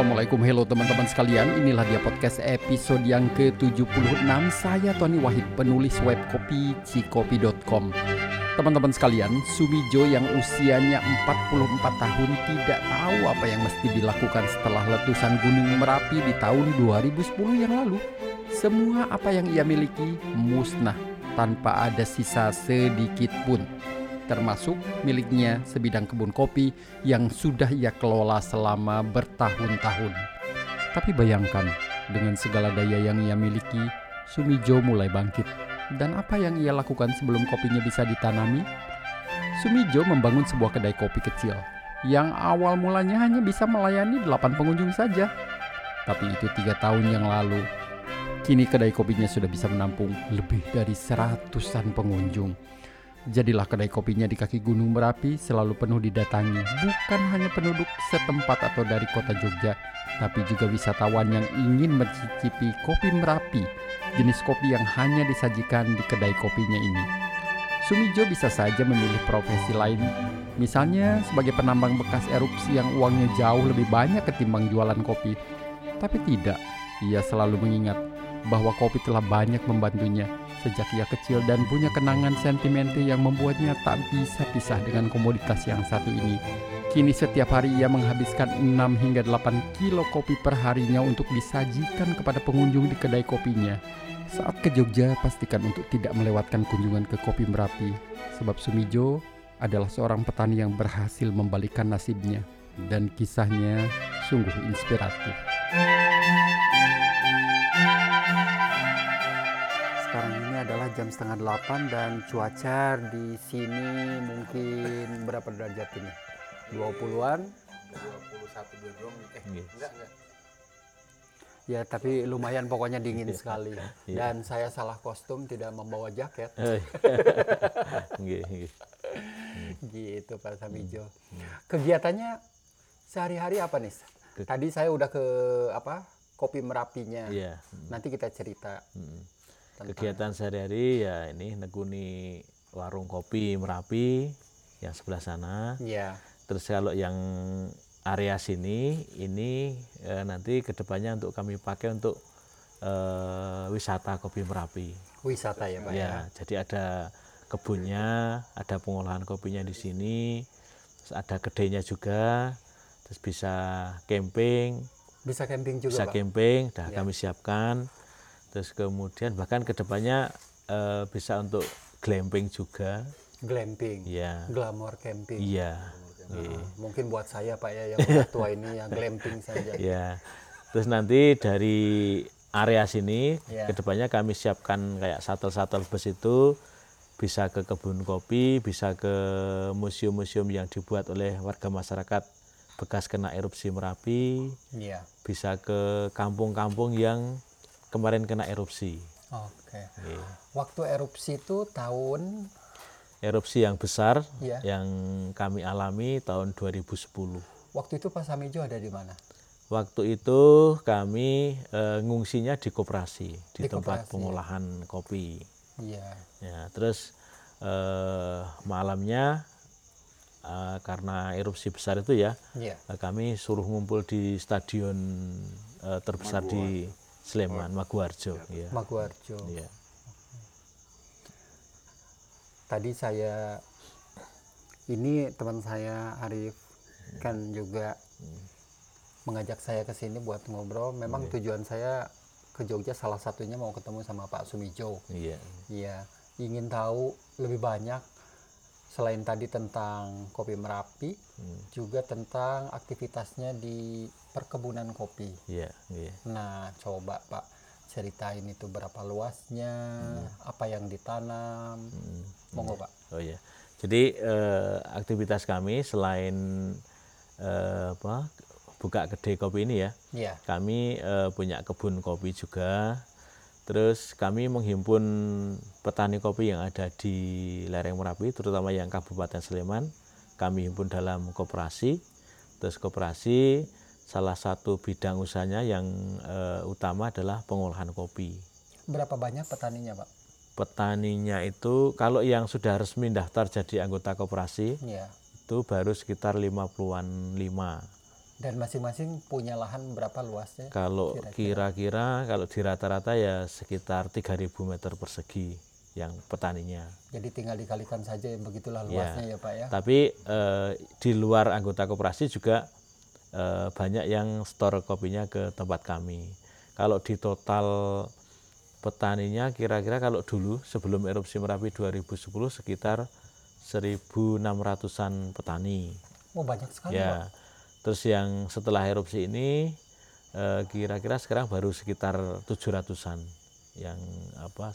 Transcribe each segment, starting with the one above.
Assalamualaikum, hello teman-teman sekalian. Inilah dia podcast episode yang ke-76 Saya Tony Wahid, penulis web kopi cikopi.com Teman-teman sekalian, Sumijo yang usianya 44 tahun tidak tahu apa yang mesti dilakukan setelah letusan Gunung Merapi di tahun 2010 yang lalu. Semua apa yang ia miliki musnah tanpa ada sisa sedikit pun termasuk miliknya sebidang kebun kopi yang sudah ia kelola selama bertahun-tahun. Tapi bayangkan, dengan segala daya yang ia miliki, Sumijo mulai bangkit. Dan apa yang ia lakukan sebelum kopinya bisa ditanami? Sumijo membangun sebuah kedai kopi kecil yang awal mulanya hanya bisa melayani 8 pengunjung saja. Tapi itu tiga tahun yang lalu. Kini kedai kopinya sudah bisa menampung lebih dari seratusan pengunjung. Jadilah kedai kopinya di kaki Gunung Merapi selalu penuh didatangi bukan hanya penduduk setempat atau dari kota Jogja, tapi juga wisatawan yang ingin mencicipi kopi Merapi, jenis kopi yang hanya disajikan di kedai kopinya ini. Sumijo bisa saja memilih profesi lain, misalnya sebagai penambang bekas erupsi yang uangnya jauh lebih banyak ketimbang jualan kopi. Tapi tidak, ia selalu mengingat bahwa kopi telah banyak membantunya sejak ia kecil dan punya kenangan sentimental yang membuatnya tak bisa pisah dengan komoditas yang satu ini. Kini setiap hari ia menghabiskan 6 hingga 8 kilo kopi per harinya untuk disajikan kepada pengunjung di kedai kopinya. Saat ke Jogja, pastikan untuk tidak melewatkan kunjungan ke Kopi Merapi, sebab Sumijo adalah seorang petani yang berhasil membalikkan nasibnya, dan kisahnya sungguh inspiratif. Jam setengah delapan dan cuaca di sini mungkin berapa derajat ini? 20-an? 21 22 eh Iya. enggak enggak. Ya, tapi lumayan pokoknya dingin Iya. sekali. Dan saya salah kostum tidak membawa jaket. Eh. Nggih, nggih. Gitu Pak Samijo. Hmm. Kegiatannya sehari-hari apa nih? Tadi saya udah ke apa? Kopi Merapinya. Iya. Nanti kita cerita. Tentang- Kegiatan sehari-hari ya ini nekuni warung kopi Merapi yang sebelah sana. Iya. Terus kalau yang area sini ini eh, nanti ke depannya untuk kami pakai untuk eh, wisata kopi Merapi. Wisata ya Pak ya. Ya, jadi ada kebunnya, ada pengolahan kopinya di sini, terus ada kedainya juga, terus bisa camping, Bisa camping juga bisa Pak. camping, dah Ya. kami siapkan, terus kemudian bahkan ke depannya eh, bisa untuk glamping juga, Glamping. ya, Glamour camping. iya, Nah, mungkin buat saya Pak ya yang tua ini yang glamping saja. ya. Terus nanti dari area sini Ya. ke depannya kami siapkan kayak shuttle-shuttle bus itu bisa ke kebun kopi, bisa ke museum-museum yang dibuat oleh warga masyarakat bekas kena erupsi Merapi, Iya. bisa ke kampung-kampung yang kemarin kena erupsi. Oke. Iya. Waktu erupsi itu tahun Erupsi yang besar Iya. yang kami alami tahun 2010. waktu itu Pak Samijo ada di mana? Waktu itu kami eh, ngungsinya di koperasi, di, Di tempat koperasi. pengolahan kopi. Iya. Ya, terus eh, malamnya eh, karena erupsi besar itu ya, Iya. eh, kami suruh ngumpul di stadion eh, terbesar di Sleman, Maguwarjo. Ya. Maguwarjo. Ya. Tadi saya ini teman saya Arif kan juga mengajak saya ke sini buat ngobrol. Memang tujuan saya ke Jogja salah satunya mau ketemu sama Pak Sumijo. Iya. Iya, ingin tahu lebih banyak selain tadi tentang kopi Merapi, juga tentang aktivitasnya di perkebunan kopi. Iya, iya. Nah, coba Pak ceritain itu berapa luasnya, apa yang ditanam. Monggo Pak. Oh ya. Jadi eh, aktivitas kami selain eh, apa buka kedai kopi ini ya, Iya. kami eh, punya kebun kopi juga. Terus kami menghimpun petani kopi yang ada di lereng Merapi, terutama yang Kabupaten Sleman. Kami himpun dalam koperasi. Terus koperasi salah satu bidang usahanya yang eh, utama adalah pengolahan kopi. Berapa banyak petaninya Pak? Petaninya itu kalau yang sudah resmi daftar jadi anggota koperasi Iya. itu baru sekitar 50-an 5. Dan masing-masing punya lahan berapa luasnya? Kalau Kira-kira. kalau di rata-rata ya sekitar 3000 meter persegi yang petaninya. Jadi tinggal dikalikan saja yang begitulah Ya. luasnya ya Pak ya. Tapi eh, di luar anggota koperasi juga eh, banyak yang store kopinya ke tempat kami. Kalau di total petaninya kira-kira kalau dulu sebelum erupsi Merapi 2010 sekitar 1.600-an petani. Oh banyak sekali Pak. Ya. Terus yang setelah erupsi ini eh, kira-kira sekarang baru sekitar 700-an yang apa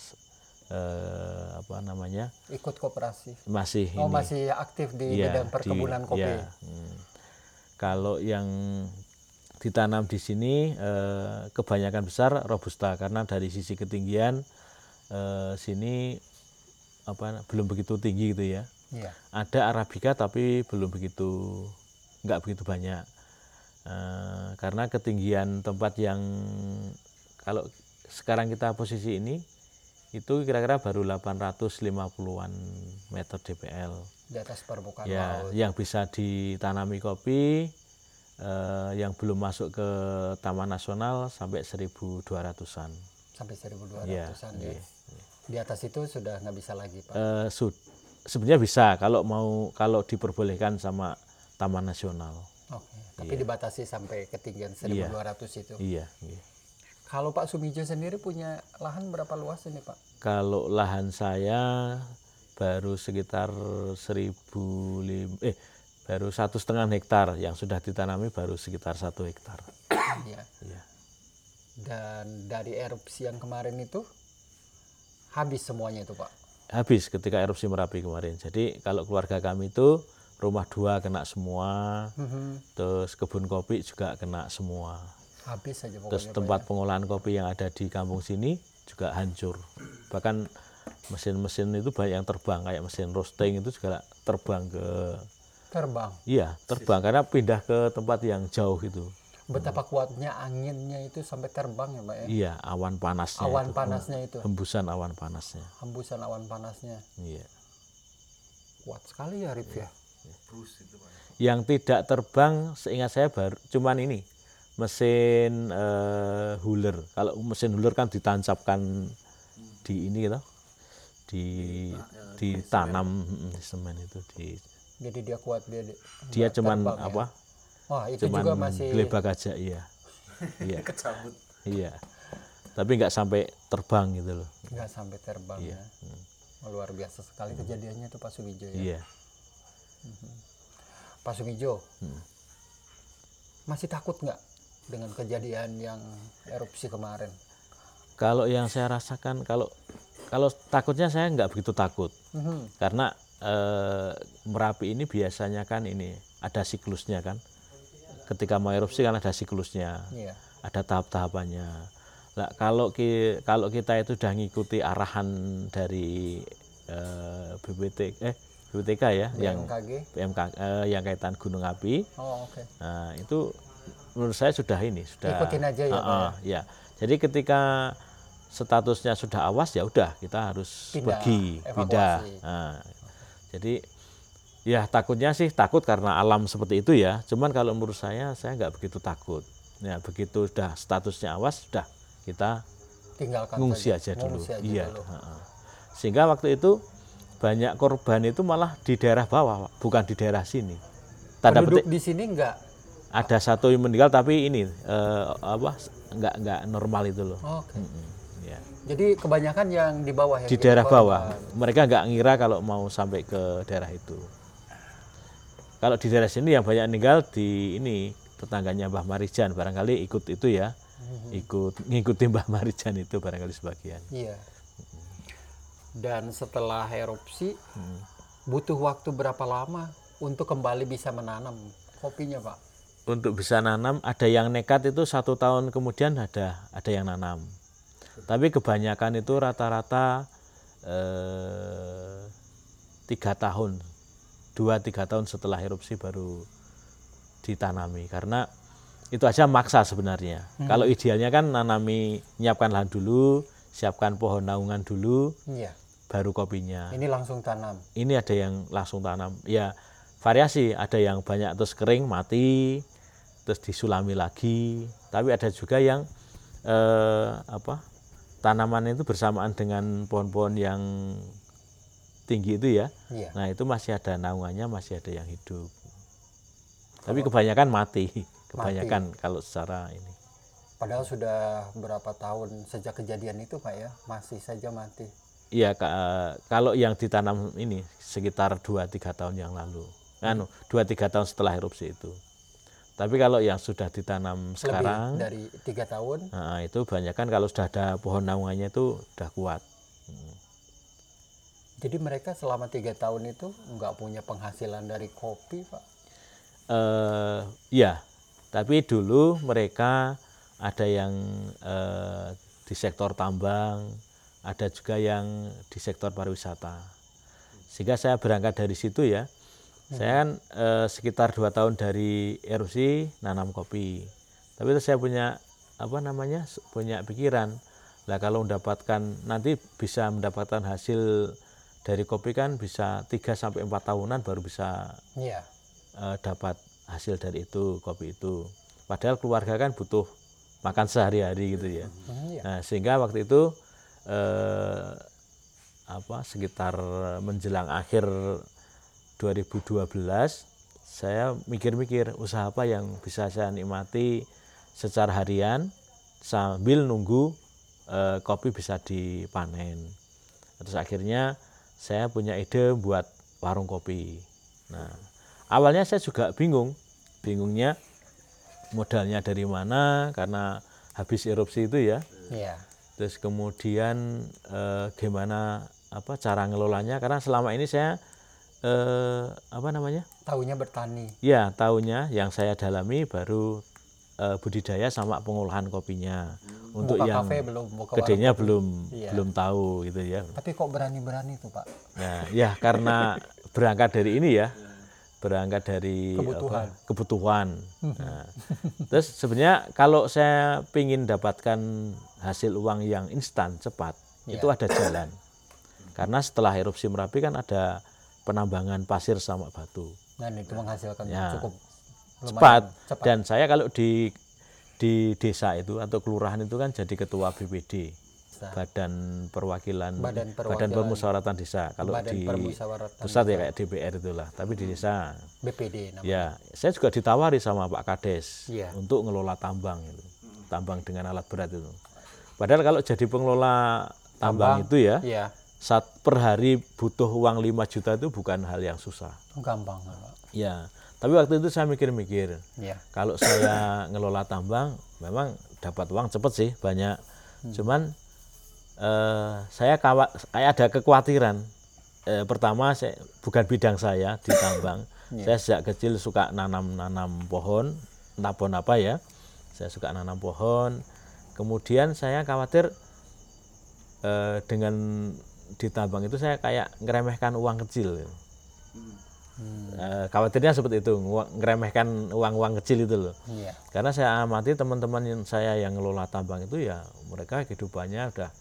eh, apa namanya? Ikut koperasi. masih Oh ini. masih aktif di Iya, bidang di- perkebunan kopi. iya, hmm. Kalau yang ditanam di sini eh, kebanyakan besar robusta karena dari sisi ketinggian eh, sini apa belum begitu tinggi gitu ya. Iya. Ada arabica tapi belum begitu nggak begitu banyak Eh, karena ketinggian tempat yang kalau sekarang kita posisi ini itu kira-kira baru 850-an meter dpl Di atas permukaan ya laut. yang bisa ditanami kopi eh, yang belum masuk ke Taman Nasional sampai 1.200-an. Sampai 1200-an Ya, ya. iya, Di atas itu sudah nggak bisa lagi Pak. Eh, sud- sebenarnya bisa kalau mau kalau diperbolehkan sama Taman Nasional. Oke. Tapi dibatasi sampai ketinggian 1200 itu. Iya. iya. Kalau Pak Sumijo sendiri punya lahan berapa luas ini Pak? Kalau lahan saya baru sekitar 1000 eh baru satu setengah hektar yang sudah ditanami baru sekitar satu hektar. Iya. Iya. Dan dari erupsi yang kemarin itu habis semuanya itu Pak. habis ketika erupsi Merapi kemarin. Jadi kalau keluarga kami itu rumah dua kena semua, terus kebun kopi juga kena semua. Habis saja Terus tempat pengolahan kopi yang ada di kampung sini juga hancur. Bahkan mesin-mesin itu banyak yang terbang kayak mesin roasting itu juga terbang ke ya. Terbang. iya terbang karena pindah ke tempat yang jauh itu. Betapa kuatnya anginnya itu sampai terbang ya Pak ya. Iya awan panasnya. Awan itu. panasnya itu. Hembusan awan panasnya. Hembusan awan panasnya. Iya. Kuat sekali ya Rif ya. Yang tidak terbang seingat saya baru cuman ini mesin eh, huler. Kalau mesin huler kan ditancapkan di ini gitu. Di ditanam di semen itu di Jadi dia kuat dia dia cuman terbang ya. apa? Wah, itu cuman juga masih gelebak aja iya. Iya. Iya. Tapi nggak sampai terbang gitu loh. Nggak sampai terbang ya. Oh, luar biasa sekali kejadiannya itu Pak Sumijo ya. Iya Pak Sumijo. Hmm. Masih takut nggak dengan kejadian yang erupsi kemarin? kalau yang saya rasakan kalau kalau takutnya saya nggak begitu takut Mhm. karena eh, merapi ini biasanya kan ini ada siklusnya kan ketika mau erupsi kan ada siklusnya Iya. ada tahap-tahapannya lah kalau ki, kalau kita itu sudah ngikuti arahan dari eh, BPT eh BPTK ya yang BMKG. PMK eh, yang kaitan gunung api Oh, oke. nah itu menurut saya sudah ini sudah Ikutin aja ya, Ah, Pak ya? ah, ya. jadi ketika statusnya sudah awas ya udah kita harus Pindah, pergi evakuasi. pindah Nah, jadi ya takutnya sih takut karena alam seperti itu ya cuman kalau menurut saya saya nggak begitu takut ya begitu sudah statusnya awas sudah kita Tinggalkan ngungsi saja. aja dulu aja iya dulu. sehingga waktu itu banyak korban itu malah di daerah bawah Pak, bukan di daerah sini tanda Penduduk petik di sini nggak. ada satu yang meninggal tapi ini eh, apa nggak nggak normal itu loh Oke. Mm, ya. Jadi kebanyakan yang di bawah yang di daerah korban. bawah mereka nggak ngira kalau mau sampai ke daerah itu kalau di daerah sini yang banyak meninggal di ini tetangganya Mbah Marijan barangkali ikut itu ya ikut ngikuti Mbah Marijan itu barangkali sebagian Iya. Dan setelah erupsi Hmm. butuh waktu berapa lama untuk kembali bisa menanam kopinya, Pak? untuk bisa nanam ada yang nekat itu satu tahun kemudian ada ada yang nanam tapi kebanyakan itu rata-rata eh, tiga tahun dua tiga tahun setelah erupsi baru ditanami karena itu aja maksa sebenarnya kalau idealnya kan nanami nyiapkan lahan dulu siapkan pohon naungan dulu Iya. Baru kopinya Ini langsung tanam. ini ada yang langsung tanam ya variasi ada yang banyak terus kering mati terus disulami lagi. Tapi ada juga yang eh, apa tanaman itu bersamaan dengan pohon-pohon yang tinggi itu ya. Iya. Nah itu masih ada naungannya, masih ada yang hidup. Tapi kebanyakan mati, kebanyakan kalau secara ini. Padahal sudah berapa tahun sejak kejadian itu Pak ya, masih saja mati. Iya, ka- kalau yang ditanam ini sekitar 2-3 tahun yang lalu. Anu, 2-3 tahun setelah erupsi itu. Tapi kalau yang sudah ditanam sekarang, Lebih dari tiga tahun. nah, itu banyak kan kalau sudah ada pohon naungannya itu sudah kuat. Jadi mereka selama tiga tahun itu nggak punya penghasilan dari kopi Pak. eh ya, tapi dulu mereka ada yang eh, di sektor tambang, ada juga yang di sektor pariwisata. Sehingga saya berangkat dari situ ya. Saya kan eh, sekitar dua tahun dari erupsi nanam kopi. Tapi terus saya punya apa namanya punya pikiran lah kalau mendapatkan nanti bisa mendapatkan hasil dari kopi kan bisa 3 sampai empat tahunan baru bisa Iya. eh, dapat hasil dari itu kopi itu. Padahal keluarga kan butuh makan sehari-hari gitu ya. Hmm, iya. Nah, sehingga waktu itu eh, apa sekitar menjelang akhir 2012 saya mikir-mikir usaha apa yang bisa saya nikmati secara harian sambil nunggu eh, kopi bisa dipanen. Terus akhirnya saya punya ide buat warung kopi. Nah, awalnya saya juga bingung, bingungnya modalnya dari mana karena habis erupsi itu ya. Iya. Terus kemudian eh, gimana apa cara ngelolanya karena selama ini saya eh, apa namanya? Tahunya bertani. Ya, tahunya yang saya dalami baru eh, budidaya sama pengolahan kopinya. Untuk buka yang kafe belum, buka gedenya warung. belum Iya. belum tahu gitu ya. Tapi kok berani-berani tuh Pak? Nah, ya karena berangkat dari ini ya, berangkat dari Kebutuhan. apa, kebutuhan. Nah, terus sebenarnya kalau saya ingin dapatkan hasil uang yang instan cepat, Ya. itu ada jalan. Karena setelah erupsi Merapi kan ada penambangan pasir sama batu. Dan itu menghasilkan Ya. cukup Cepat. cepat. Dan saya kalau di di desa itu atau kelurahan itu kan jadi ketua BPD. Nah, Badan Perwakilan Badan Badan Perwakilan- Permusyawaratan Desa. Kalau Badan di pusat ya kayak DPR itulah, tapi di desa. BPD namanya. Ya, saya juga ditawari sama Pak Kades Iya. untuk ngelola tambang itu. Tambang dengan alat berat itu. Padahal kalau jadi pengelola tambang, Tambang. itu ya, Iya. saat per hari butuh uang 5 juta itu bukan hal yang susah. Gampang Pak. Ya, tapi waktu itu saya mikir-mikir, Iya. kalau saya ngelola tambang memang dapat uang cepet sih banyak cuman eh, saya kawa, kayak ada kekhawatiran. Eh, pertama saya bukan bidang saya di tambang. Saya sejak kecil suka nanam-nanam pohon entah pohon apa ya. Saya suka nanam pohon. Kemudian saya khawatir eh, dengan di tambang itu saya kayak ngeremehkan uang kecil. Eh, khawatirnya seperti itu ngeremehkan uang-uang kecil itu loh. Iya. karena saya amati teman-teman yang saya yang ngelola tambang itu ya mereka kehidupannya udah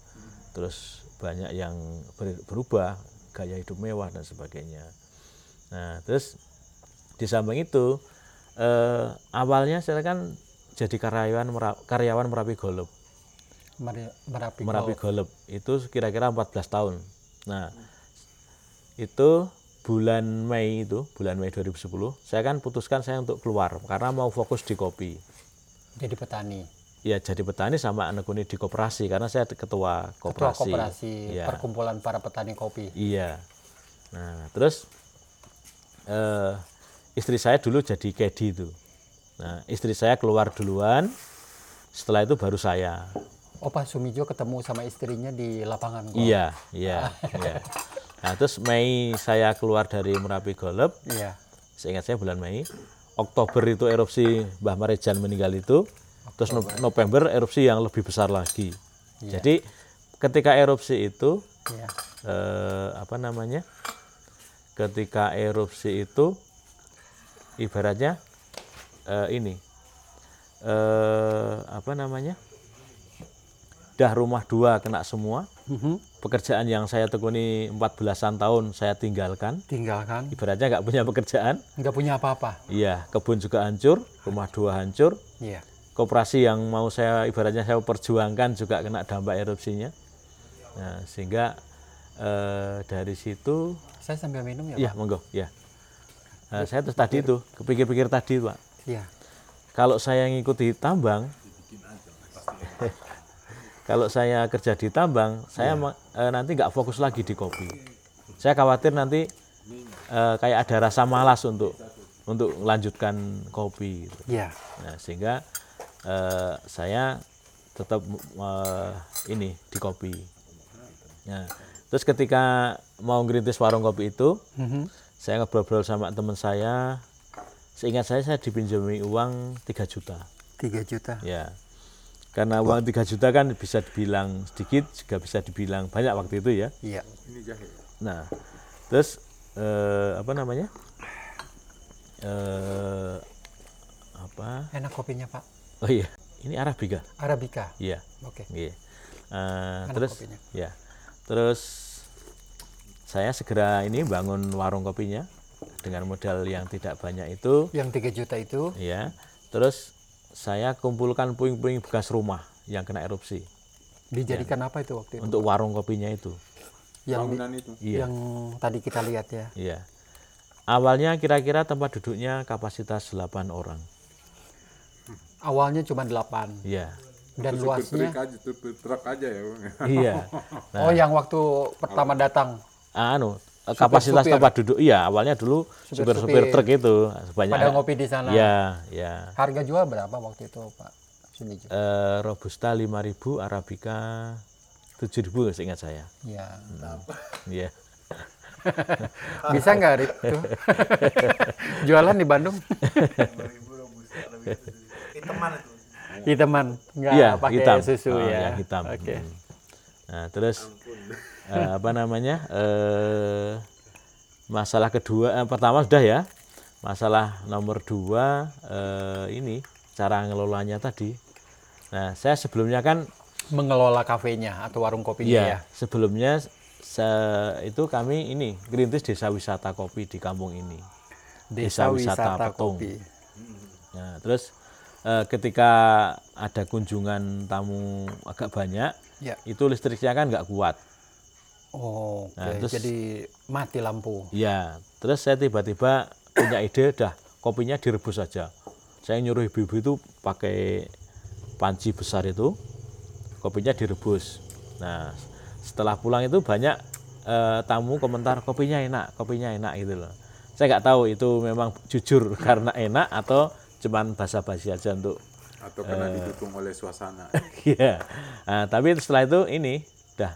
terus banyak yang ber- berubah gaya hidup mewah dan sebagainya nah terus di samping itu eh, awalnya saya kan jadi karyawan karyawan Merapi Golub Merapi. Merapi. Golub itu kira-kira 14 tahun. Nah, itu bulan Mei itu, bulan Mei 2010, saya kan putuskan saya untuk keluar karena mau fokus di kopi. Jadi petani. Ya jadi petani sama nekuni di koperasi karena saya ketua Ketua koperasi. koperasi Iya. perkumpulan para petani kopi. Iya. Nah, terus eh, istri saya dulu jadi kedi itu. Nah, istri saya keluar duluan, setelah itu baru saya. Oh Pak Sumijo ketemu sama istrinya di lapangan golf. Iya, iya, iya. Nah, terus Mei saya keluar dari Merapi Golep, Iya. seingat saya bulan Mei. Oktober itu erupsi Mbah Marejan meninggal itu. Terus No- November erupsi yang lebih besar lagi. Jadi ketika erupsi itu Iya. eh, apa namanya? Ketika erupsi itu ibaratnya eh, ini eh, apa namanya? Dah rumah dua kena semua, Mhm. Pekerjaan yang saya tekuni 14-an tahun saya tinggalkan. Tinggalkan. Ibaratnya nggak punya pekerjaan. Nggak punya apa-apa. Iya, kebun juga hancur, rumah dua hancur. Iya. Koperasi yang mau saya ibaratnya saya perjuangkan juga kena dampak erupsinya. Nah, sehingga eh, dari situ Saya sambil minum ya, Iya, monggo, ya. Nah, saya terus tadi itu kepikir-pikir tadi, Pak. Iya. Kalau saya ngikuti tambang, kalau saya kerja di tambang, saya eh, nanti nggak fokus lagi di kopi. Saya khawatir nanti eh, kayak ada rasa malas untuk untuk melanjutkan kopi. gitu. Iya. Nah, sehingga eh, saya tetap eh, ini di kopi. Nah, terus ketika mau ngerintis warung kopi itu, Mhm. saya ngobrol-ngobrol sama teman saya. Seingat saya saya dipinjami uang 3 juta. 3 juta. Ya. Karena uang 3 juta kan bisa dibilang sedikit, juga bisa dibilang banyak waktu itu ya. Iya. Nah, terus eh, apa namanya? Eh, apa? Enak kopinya, Pak. Oh iya, ini Arabica. Arabica. Iya. Oke. Iya. Eh, Enak terus kopinya. ya. Terus saya segera ini bangun warung kopinya dengan modal yang tidak banyak itu Yang 3 juta itu ya. Terus saya kumpulkan puing-puing bekas rumah yang kena erupsi dijadikan apa itu waktu itu? untuk warung kopinya itu. Yang di- bangunan itu. Iya. yang tadi kita lihat ya. Iya. Awalnya kira-kira tempat duduknya kapasitas 8 orang. Awalnya cuma 8 Iya. dan Supir luasnya truk aja, supir truk aja ya bang. iya. Oh, yang waktu pertama datang Anu, kapasitas Supir-supir. tempat duduk iya, awalnya dulu supir-supir truk itu sebanyak pada ngopi di sana. Iya, iya. Harga jual berapa waktu itu, Pak? Sumijo? Eh, Robusta 5000, Arabica 7000 seingat saya. Iya. Iya. Bisa nggak Rip? Jualan di Bandung? Hitaman nggak Iya, pakai hitam. susu Oh, ya. yang hitam. Oke. Hmm. Nah, terus eh, apa namanya? Eh masalah kedua eh, pertama sudah ya. Masalah nomor dua eh, ini cara ngelolanya tadi. Nah, saya sebelumnya kan Mengelola kafenya atau warung kopinya ya. Iya, sebelumnya se- itu kami ini gerintis desa wisata kopi di kampung ini. Desa, wisata, Petung. kopi. Nah, terus ketika ada kunjungan tamu agak banyak, Ya. itu listriknya kan nggak kuat. Oh, oke. Nah, terus- Jadi mati lampu. Ya, terus saya tiba-tiba punya ide, dah kopinya direbus saja. Saya nyuruh ibu-ibu itu pakai panci besar itu, kopinya direbus. Nah, setelah pulang itu banyak eh, tamu komentar kopinya enak, kopinya enak gitu loh. Saya nggak tahu itu memang jujur karena enak atau cuman basa-basi aja untuk Atau kena didukung oleh suasana. Iya. Nah, tapi setelah itu ini dah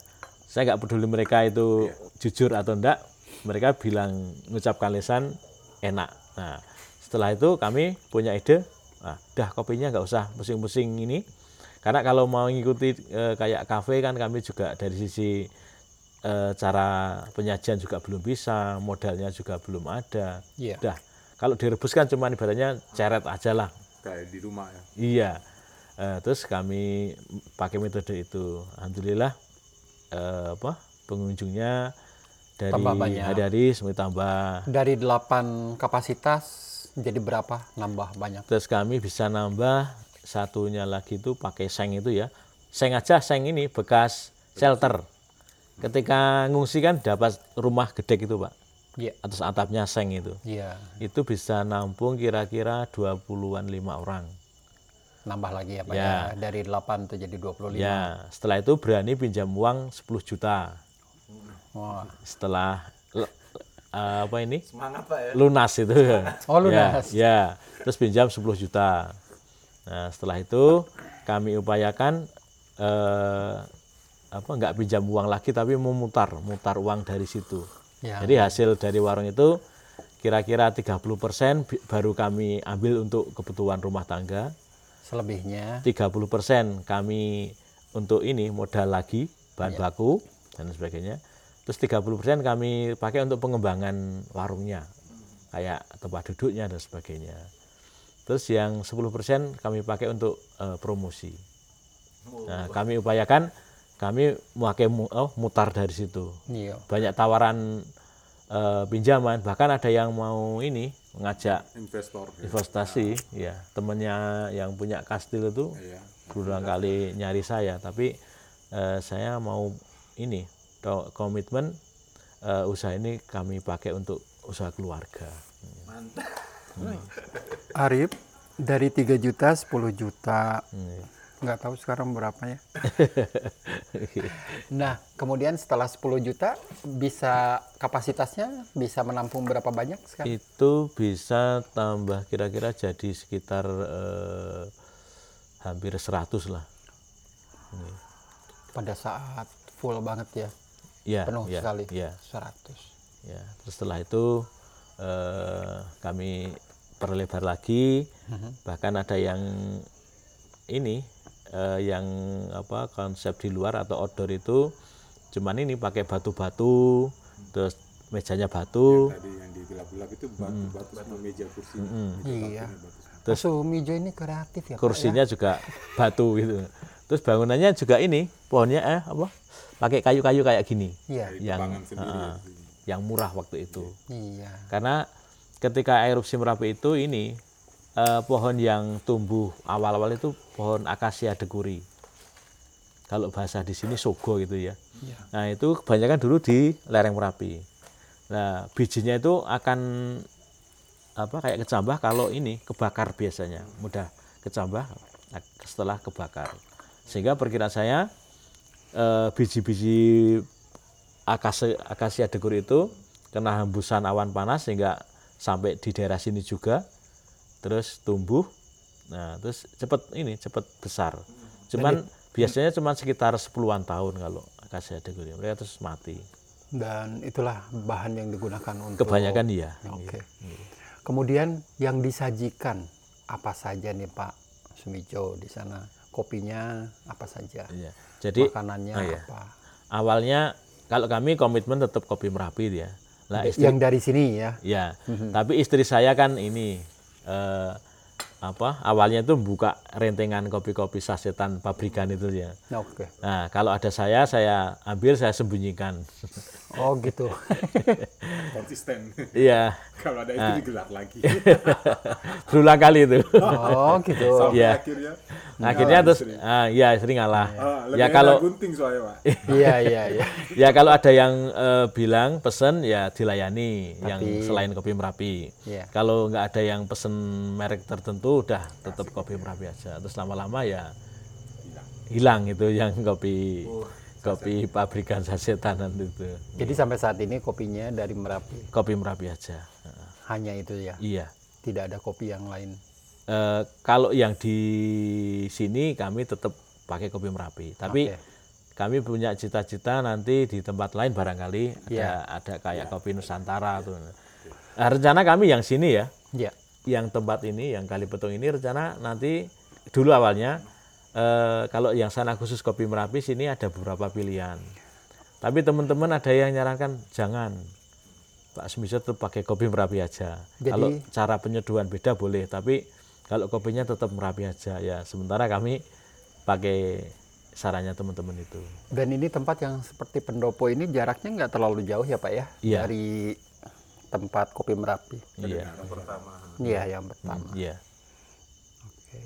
saya nggak peduli mereka itu jujur atau enggak, mereka bilang mengucapkan lisan enak. Nah, setelah itu kami punya ide, ah, dah kopinya nggak usah pusing-pusing ini, karena kalau mau ngikuti eh, kayak kafe kan kami juga dari sisi eh, cara penyajian juga belum bisa, modalnya juga belum ada. Iya. Dah, kalau direbus kan cuma ibaratnya ceret aja lah. Kayak di rumah ya. Iya. Eh, terus kami pakai metode itu. Alhamdulillah eh, apa pengunjungnya dari Tambah banyak. hari-hari semakin tambah. Dari 8 kapasitas jadi berapa? Nambah banyak. Terus kami bisa nambah satunya lagi itu pakai seng itu ya. Seng aja seng ini bekas shelter. Ketika ngungsi kan dapat rumah gede gitu, Pak. Iya. Atas atapnya seng itu. Iya. Itu bisa nampung kira-kira 20-an lima orang. Nambah lagi ya, Pak Ya. ya. Dari 8 tuh jadi 25. Ya, setelah itu berani pinjam uang 10 juta. Wah. setelah eh, apa ini Semangat pak ya. lunas itu Oh, lunas. ya, ya. terus pinjam 10 juta nah setelah itu kami upayakan eh, apa nggak pinjam uang lagi tapi memutar mutar uang dari situ Ya. jadi hasil dari warung itu kira-kira 30% bi- baru kami ambil untuk kebutuhan rumah tangga Selebihnya 30% kami untuk ini modal lagi bahan baku dan sebagainya. Terus 30% kami pakai untuk pengembangan warungnya. Kayak tempat duduknya dan sebagainya. Terus yang 10% kami pakai untuk eh, promosi. Nah, kami upayakan kami memakai oh, mutar dari situ Iya. banyak tawaran eh, pinjaman bahkan ada yang mau ini mengajak investor ya. investasi ya temennya yang punya kastil itu Iya. berulang kali nyari saya tapi eh, saya mau ini ko- komitmen eh, usaha ini kami pakai untuk usaha keluarga Arif dari 3 juta 10 juta Hmm. Nggak tahu sekarang berapa ya. nah, kemudian setelah 10 juta bisa kapasitasnya bisa menampung berapa banyak sekarang? itu bisa tambah kira-kira jadi sekitar eh, hampir 100 lah Pada saat full banget ya, ya penuh ya, sekali. ya 100. ya terus setelah itu eh, kami perlebar lagi bahkan ada yang ini eh, yang apa konsep di luar atau outdoor itu cuman ini pakai batu-batu terus mejanya batu Tadi yang di gelap-gelap itu batu-batu sama meja kursi. Iya. Terus- Terus Mijo ini kreatif ya, Pak, kursinya juga batu gitu terus bangunannya juga ini pohonnya eh apa pakai kayu-kayu kayak gini ya? Iya. yang ah, yang murah waktu itu Iya. karena ketika erupsi merapi itu ini eh, pohon yang tumbuh awal-awal itu pohon akasia dekuri. Kalau bahasa di sini sogo gitu ya. Iya. nah itu kebanyakan dulu di lereng merapi. Nah bijinya itu akan apa kayak kecambah kalau ini kebakar biasanya. Mudah kecambah setelah kebakar. Sehingga perkiraan saya eh, biji-biji akasia, akasia dekur itu kena hembusan awan panas sehingga sampai di daerah sini juga terus tumbuh nah terus cepet ini cepet besar cuman biasanya cuman sekitar 10-an tahun kalau akasia dekur ini. mereka terus mati Dan itulah bahan yang digunakan untuk kebanyakan iya Oke. Kemudian yang disajikan apa saja nih Pak Sumijo di sana? Kopinya apa saja? Iya. jadi Makanannya oh iya. apa? awalnya kalau kami komitmen tetap kopi merapi ya lah istri Yang dari sini ya. Ya, tapi istri saya kan ini eh, apa? Awalnya itu buka rentengan kopi-kopi sasetan pabrikan itu ya. Oke. Nah, kalau ada saya, saya ambil, saya sembunyikan. Oh gitu. Konsisten. Iya, Kalau ada itu digelar lagi. berulang kali itu. Oh gitu. Sampai Iya. akhirnya. Akhirnya ngalah terus, istri. ah, ya istri ngalah. Ah, ya kalau gunting soalnya pak. Iya iya iya. ya kalau ada yang eh, bilang pesen ya dilayani yang Tapi- selain kopi merapi. Iya. Kalau nggak ada yang pesen merek tertentu, udah tetap kopi merapi aja. Terus lama-lama ya hilang itu yang kopi kopi pabrikan sasetanan itu. Jadi sampai saat ini kopinya dari Merapi Kopi merapi aja. Hanya itu ya. Iya. Tidak ada kopi yang lain. Eh, kalau yang di sini kami tetap pakai kopi merapi. Tapi Oke. kami punya cita-cita nanti di tempat lain barangkali ada Iya. ada kayak kopi Nusantara tuh. Nah, rencana kami yang sini ya, Iya. yang tempat ini, yang Kali Petung ini rencana nanti dulu awalnya eh, kalau yang sana khusus kopi merapi sini ada beberapa pilihan. Tapi teman-teman ada yang nyarankan jangan Pak Sumiso tetap pakai kopi merapi aja. Jadi- kalau cara penyeduhan beda boleh, tapi kalau kopinya tetap merapi aja ya. Sementara kami pakai sarannya teman-teman itu. Dan ini tempat yang seperti pendopo ini jaraknya nggak terlalu jauh ya Pak ya? Iya. Dari tempat kopi Merapi. Iya, Iya yang pertama. iya. Oke.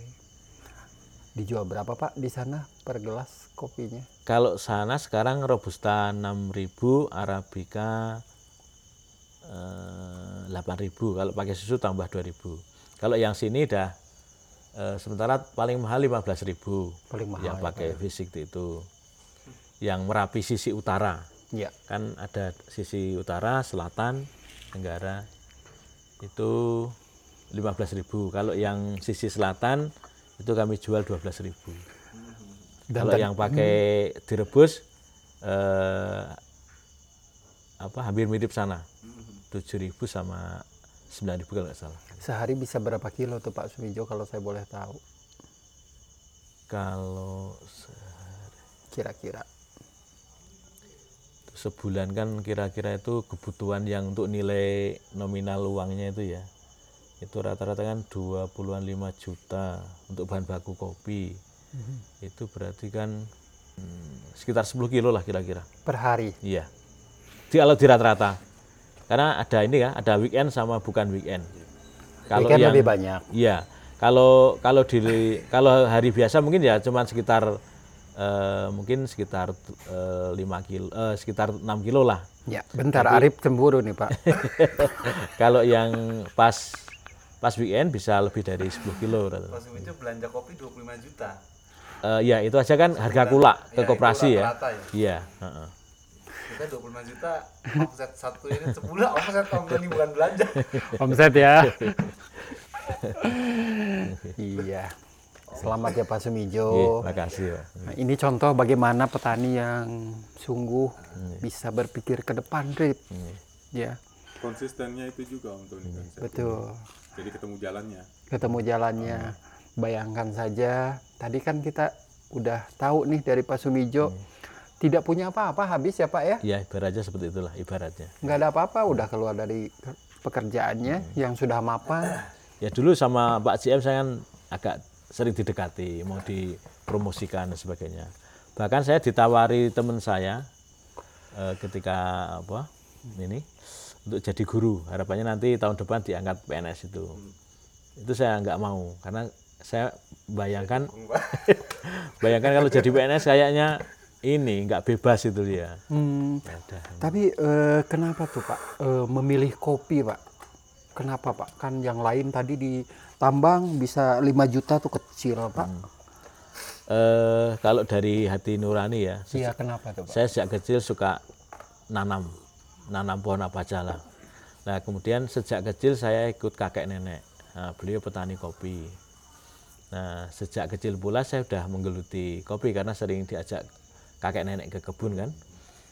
Dijual berapa Pak di sana per gelas kopinya? Kalau sana sekarang robusta 6.000, arabica eh, 8.000. Kalau pakai susu tambah 2.000. Kalau yang sini dah eh, sementara paling mahal 15.000. Paling mahal Yang ya, pakai fisik itu. Yang Merapi sisi utara. Iya. Kan ada sisi utara, selatan, tenggara. Itu 15.000. Kalau yang sisi selatan itu kami jual 12.000. Dan Kalau yang pakai direbus eh, apa hampir mirip sana. 7.000 sama 9.000 kalau nggak salah. Sehari bisa berapa kilo tuh Pak Sumijo kalau saya boleh tahu? Kalau se- Kira-kira. sebulan kan kira-kira itu kebutuhan yang untuk nilai nominal uangnya itu ya. Itu rata-rata kan 20-an 5 juta untuk bahan baku kopi. Itu berarti kan sekitar 10 kilo lah kira-kira. Per hari. Iya. Di kalau di rata-rata. Karena ada ini ya, ada weekend sama bukan weekend. Kalau Weekend yang lebih banyak. Iya. Kalau kalau di kalau hari biasa mungkin ya cuma sekitar eh, mungkin sekitar eh, 5 kilo eh, sekitar 6 kilo lah. Ya, bentar Arif cemburu nih, Pak. kalau yang pas pas weekend bisa lebih dari 10 kilo. rata-rata. Mas Wijo belanja kopi 25 juta. Eh, ya itu aja kan harga kula ke Ya, itu koperasi ya. rata-rata ya. Iya. heeh. Kita 25 juta omset satu ini sebulan omset tahun ini bukan belanja. Omset ya. iya. Selamat ya Pak Iya, Sumijo. makasih, Pak. Nah, ini contoh bagaimana petani yang sungguh bisa berpikir ke depan, Rip. Ya, konsistennya itu juga Om Tony kan. betul. Jadi ketemu jalannya Ketemu jalannya. Bayangkan saja, tadi kan kita udah tahu nih dari Pak Sumijo, tidak punya apa-apa habis ya Pak ya? Ya ibaratnya seperti itulah ibaratnya. Nggak ada apa-apa, udah keluar dari ke- pekerjaannya yang sudah mapan. Ya dulu sama Pak CM saya kan agak sering didekati, mau dipromosikan dan sebagainya. Bahkan saya ditawari teman saya eh, ketika apa ini untuk jadi guru. Harapannya nanti tahun depan diangkat PNS itu. Itu saya nggak mau karena saya bayangkan bayangkan kalau jadi PNS kayaknya ini nggak bebas itu dia. Hmm, Ya. Tapi eh, kenapa tuh Pak eh, memilih kopi Pak? Kenapa Pak? Kan yang lain tadi di tambang bisa 5 juta tuh kecil Pak. Eh, kalau dari hati nurani ya, Iya kenapa tuh Pak? saya sejak kecil suka nanam, nanam pohon apa aja lah. Nah kemudian sejak kecil saya ikut kakek nenek, Nah, beliau petani kopi. Nah sejak kecil pula saya sudah menggeluti kopi karena sering diajak kakek nenek ke kebun kan.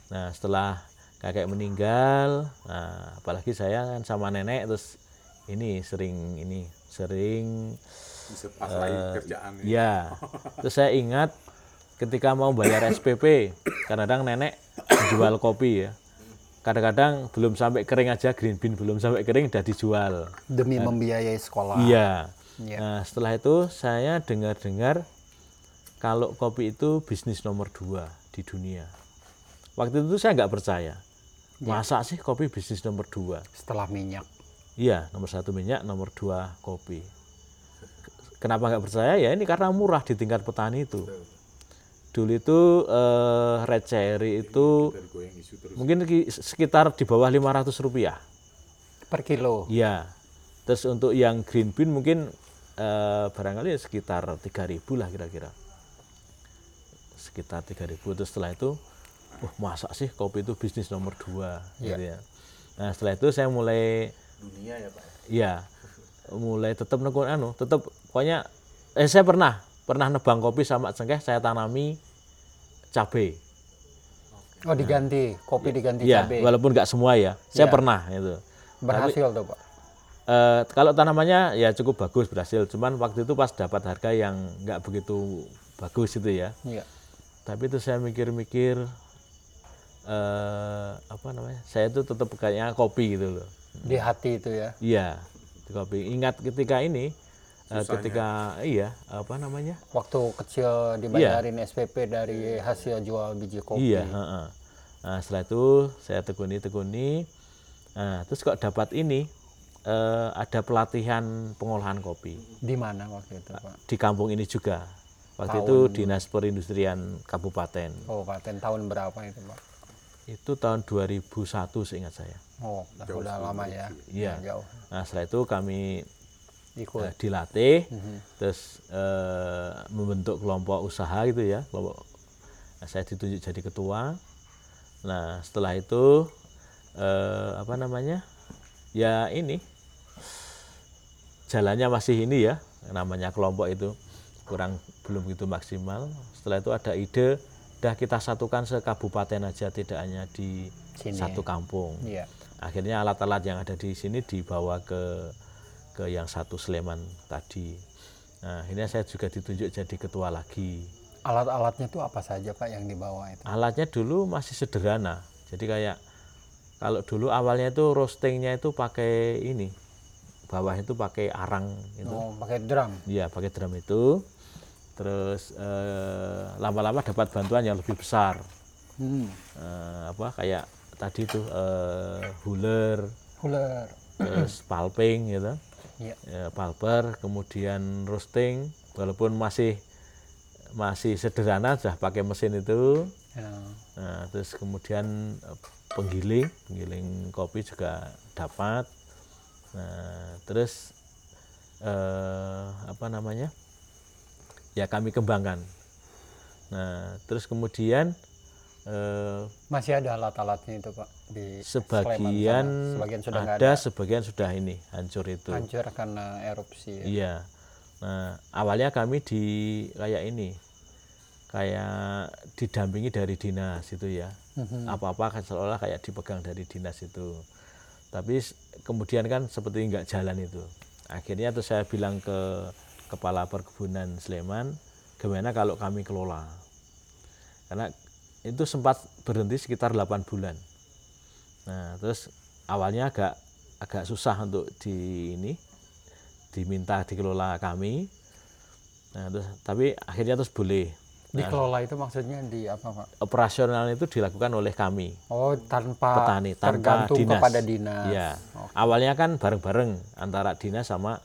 Nah setelah kakek meninggal, nah, apalagi saya kan sama nenek terus ini sering ini sering lagi kerjaan ya. Ya, terus saya ingat ketika mau bayar SPP, kadang-kadang nenek jual kopi ya. Kadang-kadang belum sampai kering aja green bean belum sampai kering udah dijual. Demi membiayai sekolah. Iya. Iya. Nah setelah itu saya dengar-dengar kalau kopi itu bisnis nomor dua di dunia. Waktu itu saya nggak percaya. Masa sih kopi bisnis nomor dua? Setelah minyak. Iya, nomor satu minyak, nomor dua kopi. Kenapa nggak percaya? Ya ini karena murah di tingkat petani itu. Dulu itu eh, red cherry itu mungkin ki- sekitar di bawah 500 rupiah. Per kilo. Iya. Terus untuk yang green bean mungkin eh, barangkali sekitar 3000 lah kira-kira. Sekitar 3000 terus setelah itu wah masa sih kopi itu bisnis nomor dua Iya. gitu ya. Nah setelah itu saya mulai Dunia ya Pak. Iya, mulai tetap nekun anu, tetap pokoknya eh saya pernah pernah nebang kopi sama cengkeh saya tanami cabai. Oh diganti, kopi diganti Iya, cabai. walaupun nggak semua ya, saya Iya. pernah itu. Berhasil tuh Pak. Eh, kalau tanamannya ya cukup bagus berhasil, cuman waktu itu pas dapat harga yang nggak begitu bagus itu ya. Iya. Tapi itu saya mikir-mikir eh apa namanya? Saya itu tetap kayaknya kopi gitu loh. Di hati itu ya. Iya, di kopi. Ingat ketika ini, eh, ketika iya apa namanya? Waktu kecil dibayarin SPP dari hasil jual biji kopi. Iya. heeh. Nah, setelah itu saya tekuni tekuni. Nah, terus kok dapat ini eh, ada pelatihan pengolahan kopi Di mana waktu itu Pak? di kampung ini juga. Waktu itu dinas perindustrian kabupaten. Kabupaten tahun berapa itu Pak? Itu tahun 2001 seingat saya. Oh, udah lama ya. Iya. Jauh. Nah setelah itu kami Ikut. eh, dilatih, terus eh, membentuk kelompok usaha gitu ya, kelompok. Nah, saya ditunjuk jadi ketua. Nah setelah itu eh, apa namanya? Ya ini jalannya masih ini ya, namanya kelompok itu kurang belum gitu maksimal. Setelah itu ada ide, dah kita satukan sekabupaten aja, tidak hanya di Sini. satu kampung Iya. akhirnya alat-alat yang ada di sini dibawa ke ke yang satu Sleman tadi. Nah, akhirnya saya juga ditunjuk jadi ketua lagi. Alat-alatnya tuh apa saja Pak yang dibawa itu? Alatnya dulu masih sederhana. Jadi kayak kalau dulu awalnya itu roastingnya itu pakai ini, bawah itu pakai arang itu. Oh, pakai drum. Iya, pakai drum itu. terus eh, lama-lama dapat bantuan yang lebih besar Hmm. Eh, apa kayak tadi tuh eh, huler Ular. terus pulping gitu Iya. ya, pulper kemudian roasting walaupun masih masih sederhana sudah pakai mesin itu Ya. Nah, terus kemudian eh, penggiling, penggiling kopi juga dapat. Nah, terus eh, apa namanya? Ya kami kembangkan. Nah, terus kemudian eh, Masih ada alat-alatnya itu Pak di sebagian sebagian sudah ada, ada, sebagian sudah ini hancur itu. hancur karena erupsi. Ya. Iya. Nah, awalnya kami di kayak ini, kayak didampingi dari dinas itu ya. Mhm. Apa-apa kan seolah kayak dipegang dari dinas itu. Tapi kemudian kan seperti nggak jalan itu. Akhirnya tuh saya bilang ke kepala perkebunan Sleman, gimana kalau kami kelola? Karena itu sempat berhenti sekitar 8 bulan. Nah, terus awalnya agak agak susah untuk di ini diminta dikelola kami. Nah, terus tapi akhirnya terus boleh. Dikelola itu maksudnya di apa Pak? Operasional itu dilakukan oleh kami Oh tanpa petani tanpa tergantung dinas. kepada dinas. Iya. Oh, Awalnya kan bareng-bareng antara dinas sama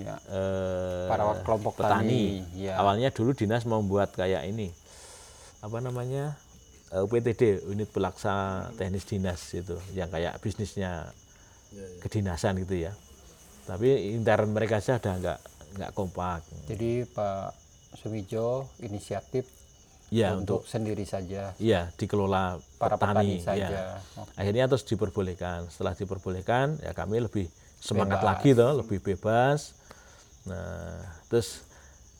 iya. eh, Para kelompok petani. tani, iya. Awalnya dulu dinas membuat kayak ini apa namanya UPTD unit pelaksana teknis dinas itu yang kayak bisnisnya kedinasan gitu ya. Tapi intern mereka saja udah nggak nggak kompak. Jadi Pak Sumijo inisiatif Ya untuk, untuk sendiri saja iya dikelola para petani, petani, saja. ya. Oh, akhirnya terus diperbolehkan setelah diperbolehkan ya kami lebih semangat Bebas. lagi toh lebih bebas nah terus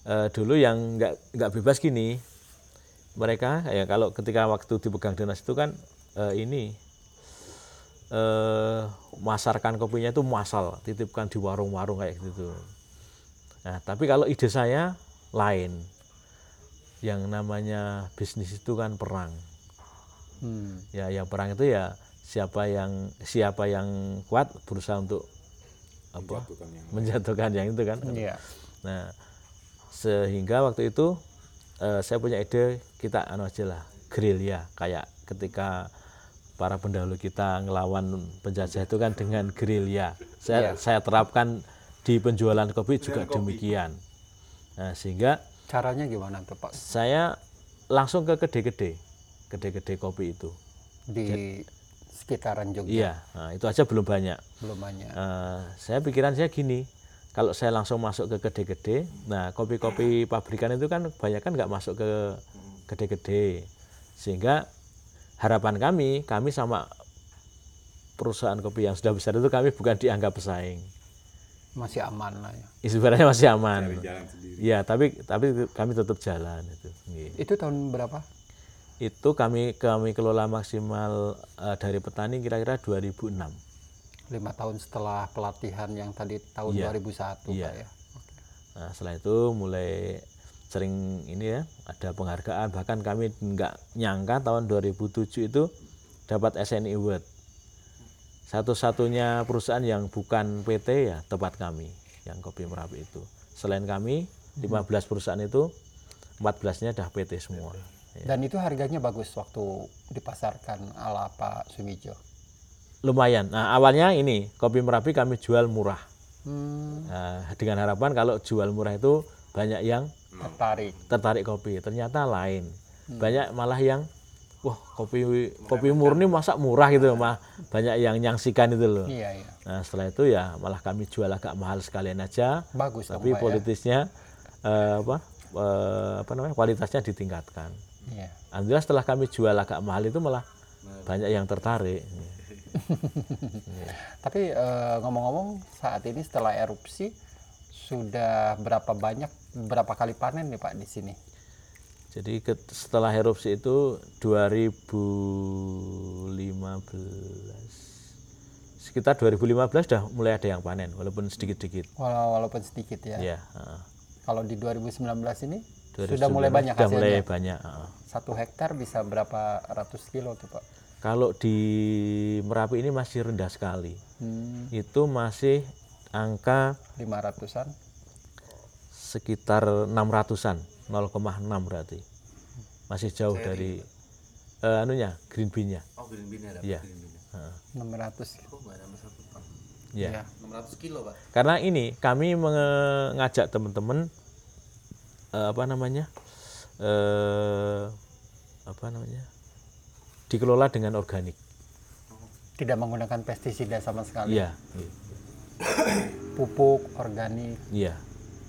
eh, dulu yang nggak nggak bebas gini mereka ya kalau ketika waktu dipegang dinas itu kan eh, ini eh masarkan kopinya itu masal titipkan di warung-warung kayak gitu. Nah tapi kalau ide saya lain. Yang namanya bisnis itu kan perang. Hmm. ya yang perang itu ya siapa yang siapa yang kuat berusaha untuk apa? Menjatuhkan yang menjatuhkan yang itu kan. Iya. nah sehingga waktu itu eh, saya punya ide kita anu aja lah gerilya kayak ketika para pendahulu kita ngelawan penjajah itu kan dengan gerilya saya saya terapkan di penjualan kopi juga demikian. Nah sehingga Caranya gimana tuh Pak? saya langsung ke gede-gede gede-gede kopi itu. Di sekitaran Jogja? Iya nah, itu aja belum banyak. Belum banyak. Eh, saya pikiran saya gini kalau saya langsung masuk ke gede-gede nah kopi-kopi pabrikan itu kan banyak kan nggak masuk ke gede-gede sehingga harapan kami kami sama perusahaan kopi yang sudah besar itu kami bukan dianggap pesaing Masih aman lah ya. sebenarnya masih aman cari jalan sendiri. Iya, tapi tapi kami tetap jalan itu. Nggih. Itu tahun berapa? Itu kami kami kelola maksimal eh, dari petani kira-kira 2006. Lima tahun setelah pelatihan yang tadi tahun Iya. 2001 Iya. Pak ya. Nah, setelah itu mulai sering ini ya, ada penghargaan bahkan kami nggak nyangka tahun 2007 itu dapat SNI Award. Satu-satunya perusahaan yang bukan PT ya tempat kami yang kopi Merapi itu. Selain kami 15 perusahaan itu 14-nya dah PT semua. Ya. Dan itu harganya bagus waktu dipasarkan ala Pak Sumijo. Lumayan. Nah, awalnya ini kopi Merapi kami jual murah. Hmm, Nah, dengan harapan kalau jual murah itu banyak yang tertarik. tertarik kopi. Ternyata lain. Banyak malah yang wah kopi kopi murni masa murah gitu mah banyak yang nyangsikan itu loh. Iya, iya. Nah, setelah itu ya malah kami jual agak mahal sekalian aja. Bagus dong, Tapi ya. politisnya eh, apa eh, apa namanya kualitasnya ditingkatkan. Iya. Alhamdulillah setelah kami jual agak mahal itu malah banyak yang tertarik. Tapi eh, ngomong-ngomong saat ini setelah erupsi sudah berapa banyak berapa kali panen nih Pak di sini? Jadi ke- setelah erupsi itu 2015 sekitar 2015 sudah mulai ada yang panen walaupun sedikit-sedikit. Walau- Walaupun sedikit ya. Ya, heeh. Kalau di 2019 ini 2019 sudah mulai banyak sudah mulai hasilnya. banyak. heeh. Satu hektar bisa berapa ratus kilo tuh Pak? Kalau di Merapi ini masih rendah sekali. Hmm, Itu masih angka 500-an. sekitar 600-an. 0,6 berarti. Masih jauh dari eh, anunya green bean-nya. Oh, green bean ada Iya. green bean. 600 Oh. Ya. ya. 600 kilo, Pak. Karena ini kami mengajak teman-teman eh, apa namanya? eh apa namanya? Dikelola dengan organik. tidak menggunakan pestisida sama sekali Iya, pupuk organik iya.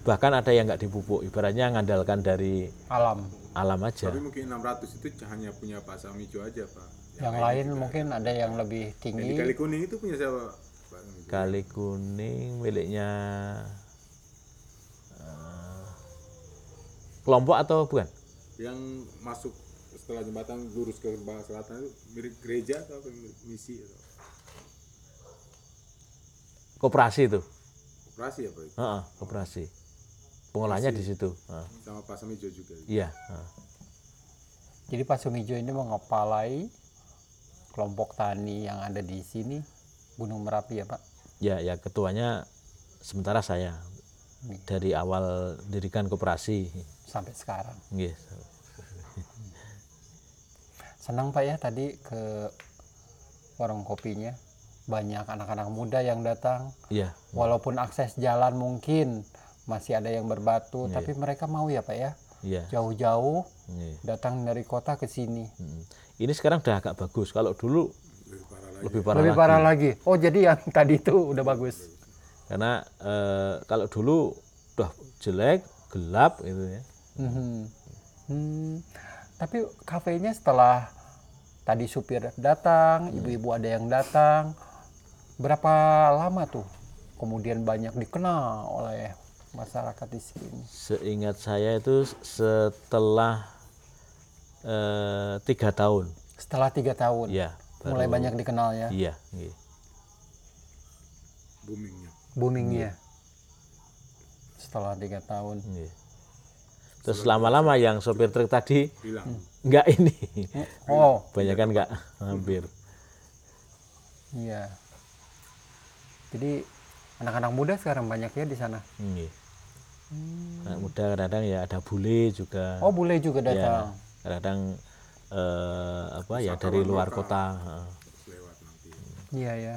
Bahkan ada yang nggak dipupuk, ibaratnya ngandalkan dari alam alam aja. Tapi mungkin 600 itu hanya punya Pak Samijo aja Pak. yang lain mungkin ada yang lebih Yang di tinggi Kali Kuning itu punya siapa Pak Samijo? Kali kuning miliknya eh, kelompok atau bukan? Yang masuk setelah jembatan lurus ke bawah selatan itu mirip gereja atau apa mirip misi atau Koperasi itu. operasi apa itu? Heeh, koperasi. Pengolahnya di situ. Heeh. Sama Pak Samijo juga. Iya. heeh. jadi Pak Sumijo ini mengepalai kelompok tani yang ada di sini Gunung Merapi ya Pak Ya, ya ketuanya sementara saya Nih. dari awal dirikan koperasi. sampai sekarang Nggih. Senang Pak ya tadi ke warung kopinya banyak anak-anak muda yang datang Iya. walaupun akses jalan mungkin masih ada yang berbatu tapi mereka mau ya Pak ya Iya. jauh-jauh Nggih. datang dari kota ke sini Mm. Ini sekarang udah agak bagus. Kalau dulu lebih parah lebih lagi. parah lagi oh jadi yang tadi itu udah bagus Karena eh, kalau dulu udah jelek, gelap gitu ya. Mhm. Hmm, tapi kafenya setelah tadi supir datang, ibu-ibu ada yang datang, berapa lama tuh kemudian banyak dikenal oleh masyarakat di sini? Seingat saya itu setelah eh, tiga tahun. Setelah tiga tahun, Ya. mulai banyak dikenalnya, Iya. nggih. Boomingnya. boomingnya. Setelah tiga tahun, Nggih. Terus lama-lama yang sopir truk tadi Hilang. enggak ini. oh Banyak kan enggak hampir. iya. Jadi anak-anak muda sekarang banyak ya di sana. Nggih. Anak muda kadang-kadang ya ada bule juga. Oh bule juga ya, datang. kadang eh, apa ya dari luar kota. heeh. Lewat nanti. Iya ya.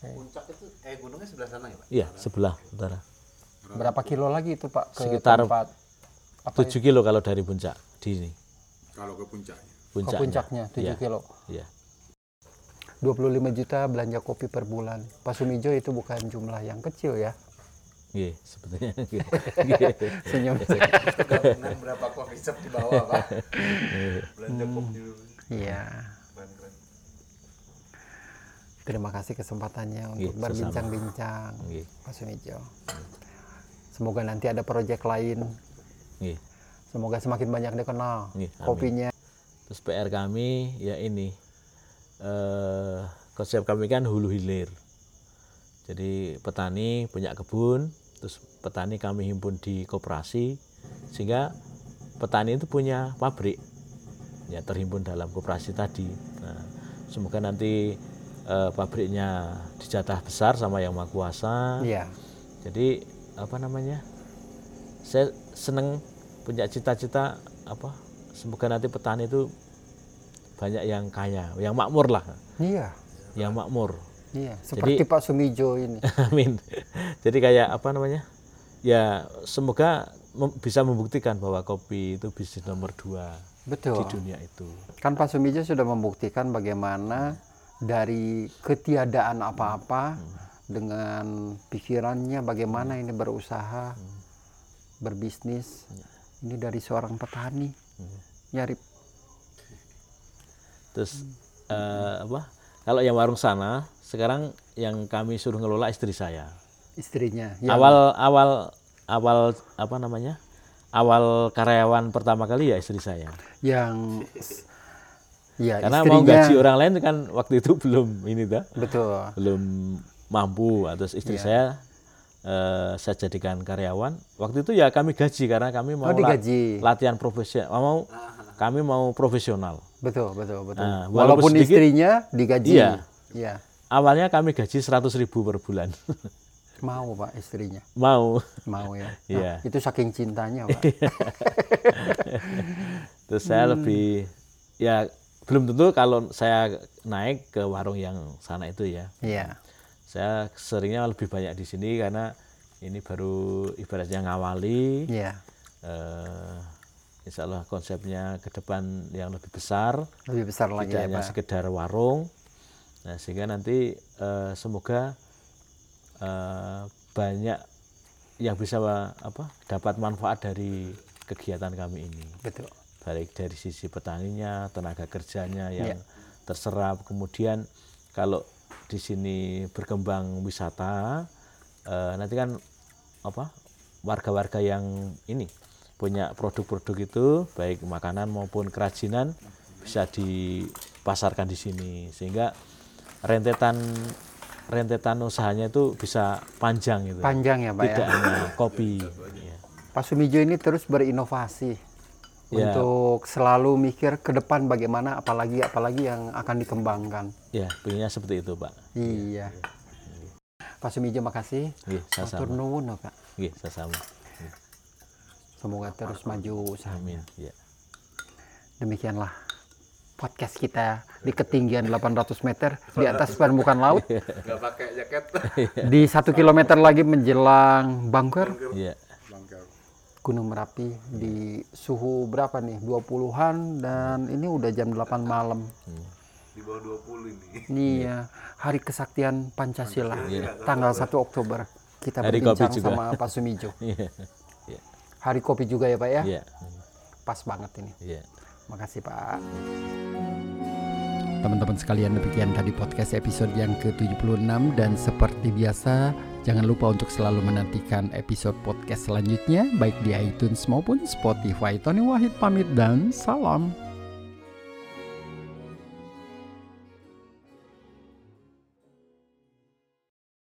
Puncak itu eh gunungnya sebelah sana ya, Pak? Iya, sebelah utara. Berapa kilo lagi itu Pak ke Sekitar tempat 7 kilo kalau dari puncak di sini. Kalau ke puncaknya. ke Puncaknya. puncaknya 7 Iya. kilo. Iya. 25 juta belanja kopi per bulan. Pak Sumijo itu bukan jumlah yang kecil ya. Nggih, sebetulnya nggih. Nggih. Senyum. Gabungan berapa coffee shop di bawah, Pak? Belanja kopi dulu. Iya. Terima kasih kesempatannya untuk Iya, sama-sama. berbincang-bincang Nggih. Pak Sumijo. Semoga nanti ada proyek lain. Nggih. Semoga semakin banyak dikenal Iya, amin. kopinya. Terus PR kami ya ini eh konsep kami kan hulu hilir. Jadi petani punya kebun, terus petani kami himpun di koperasi sehingga petani itu punya pabrik ya terhimpun dalam koperasi tadi. Nah, semoga nanti eh, pabriknya dijatah besar sama yang maha kuasa. Iya. Jadi apa namanya? Saya seneng punya cita-cita apa? Semoga nanti petani itu banyak yang kaya, yang makmur lah, Iya. yang makmur. Iya, seperti Pak Sumijo ini. Amin. Jadi kayak apa namanya? Ya semoga mem- bisa membuktikan bahwa kopi itu bisnis nomor dua di Betul. dunia itu. Kan Pak Sumijo sudah membuktikan bagaimana dari ketiadaan apa-apa dengan pikirannya bagaimana ini berusaha berbisnis. Ini dari seorang petani. Nyari Terus eh, apa? Kalau yang warung sana sekarang yang kami suruh ngelola istri saya. istrinya. Yang awal awal awal apa namanya awal karyawan pertama kali ya istri saya yang ya karena istrinya mau gaji orang lain kan waktu itu belum ini dah betul. belum mampu atas istri Iya. saya eh, saya jadikan karyawan waktu itu ya kami gaji karena kami mau Oh, la- latihan profesional mau kami mau profesional Betul, betul, betul. Nah, walaupun Walaupun sedikit, istrinya digaji. Iya. Iya. awalnya kami gaji 100.000 ribu per bulan Mau Pak istrinya. mau Mau ya. Nah, Iya. Itu saking cintanya Pak. terus saya Hmm. lebih ya belum tentu kalau saya naik ke warung yang sana itu ya Iya. Saya seringnya lebih banyak di sini karena ini baru ibaratnya ngawali Iya. eh, insya Allah konsepnya ke depan yang lebih besar Lebih besar lagi tidak ya hanya Pak. sekedar warung nah sehingga nanti eh, semoga eh, banyak yang bisa apa dapat manfaat dari kegiatan kami ini Betul. baik dari sisi petaninya tenaga kerjanya yang Iya. terserap kemudian kalau di sini berkembang wisata eh, nanti kan apa warga-warga yang ini punya produk-produk itu baik makanan maupun kerajinan bisa dipasarkan di sini sehingga rentetan rentetan usahanya itu bisa panjang gitu Panjang ya Pak tidak ya. hanya kopi ya. Pak Sumijo ini terus berinovasi Ya. untuk selalu mikir ke depan bagaimana apalagi apalagi yang akan dikembangkan. ya pengennya seperti itu pak Iya. Pak Sumijo makasih. Nggih, Matur sama nuwun Pak. Nggih, sama Semoga terus maju usaha. Amin. Ya. Demikianlah podcast kita di ketinggian 800 meter di atas permukaan laut. nggak pakai jaket Di satu kilometer lagi menjelang Bangker, Iya. Gunung Merapi di suhu berapa nih? 20-an dan ini udah jam 8 malam. Di bawah 20 ini Ini ya hari kesaktian Pancasila, tanggal 1 Oktober. Kita Hari kopi berbincang juga. sama Pak Sumijo. Iya. Iya. Hari kopi juga ya Pak ya? Iya. Pas banget ini. Iya. Makasih Pak. Teman-teman sekalian demikian tadi podcast episode yang ke-76 dan seperti biasa jangan lupa untuk selalu menantikan episode podcast selanjutnya baik di iTunes maupun Spotify. Tony Wahid pamit dan salam.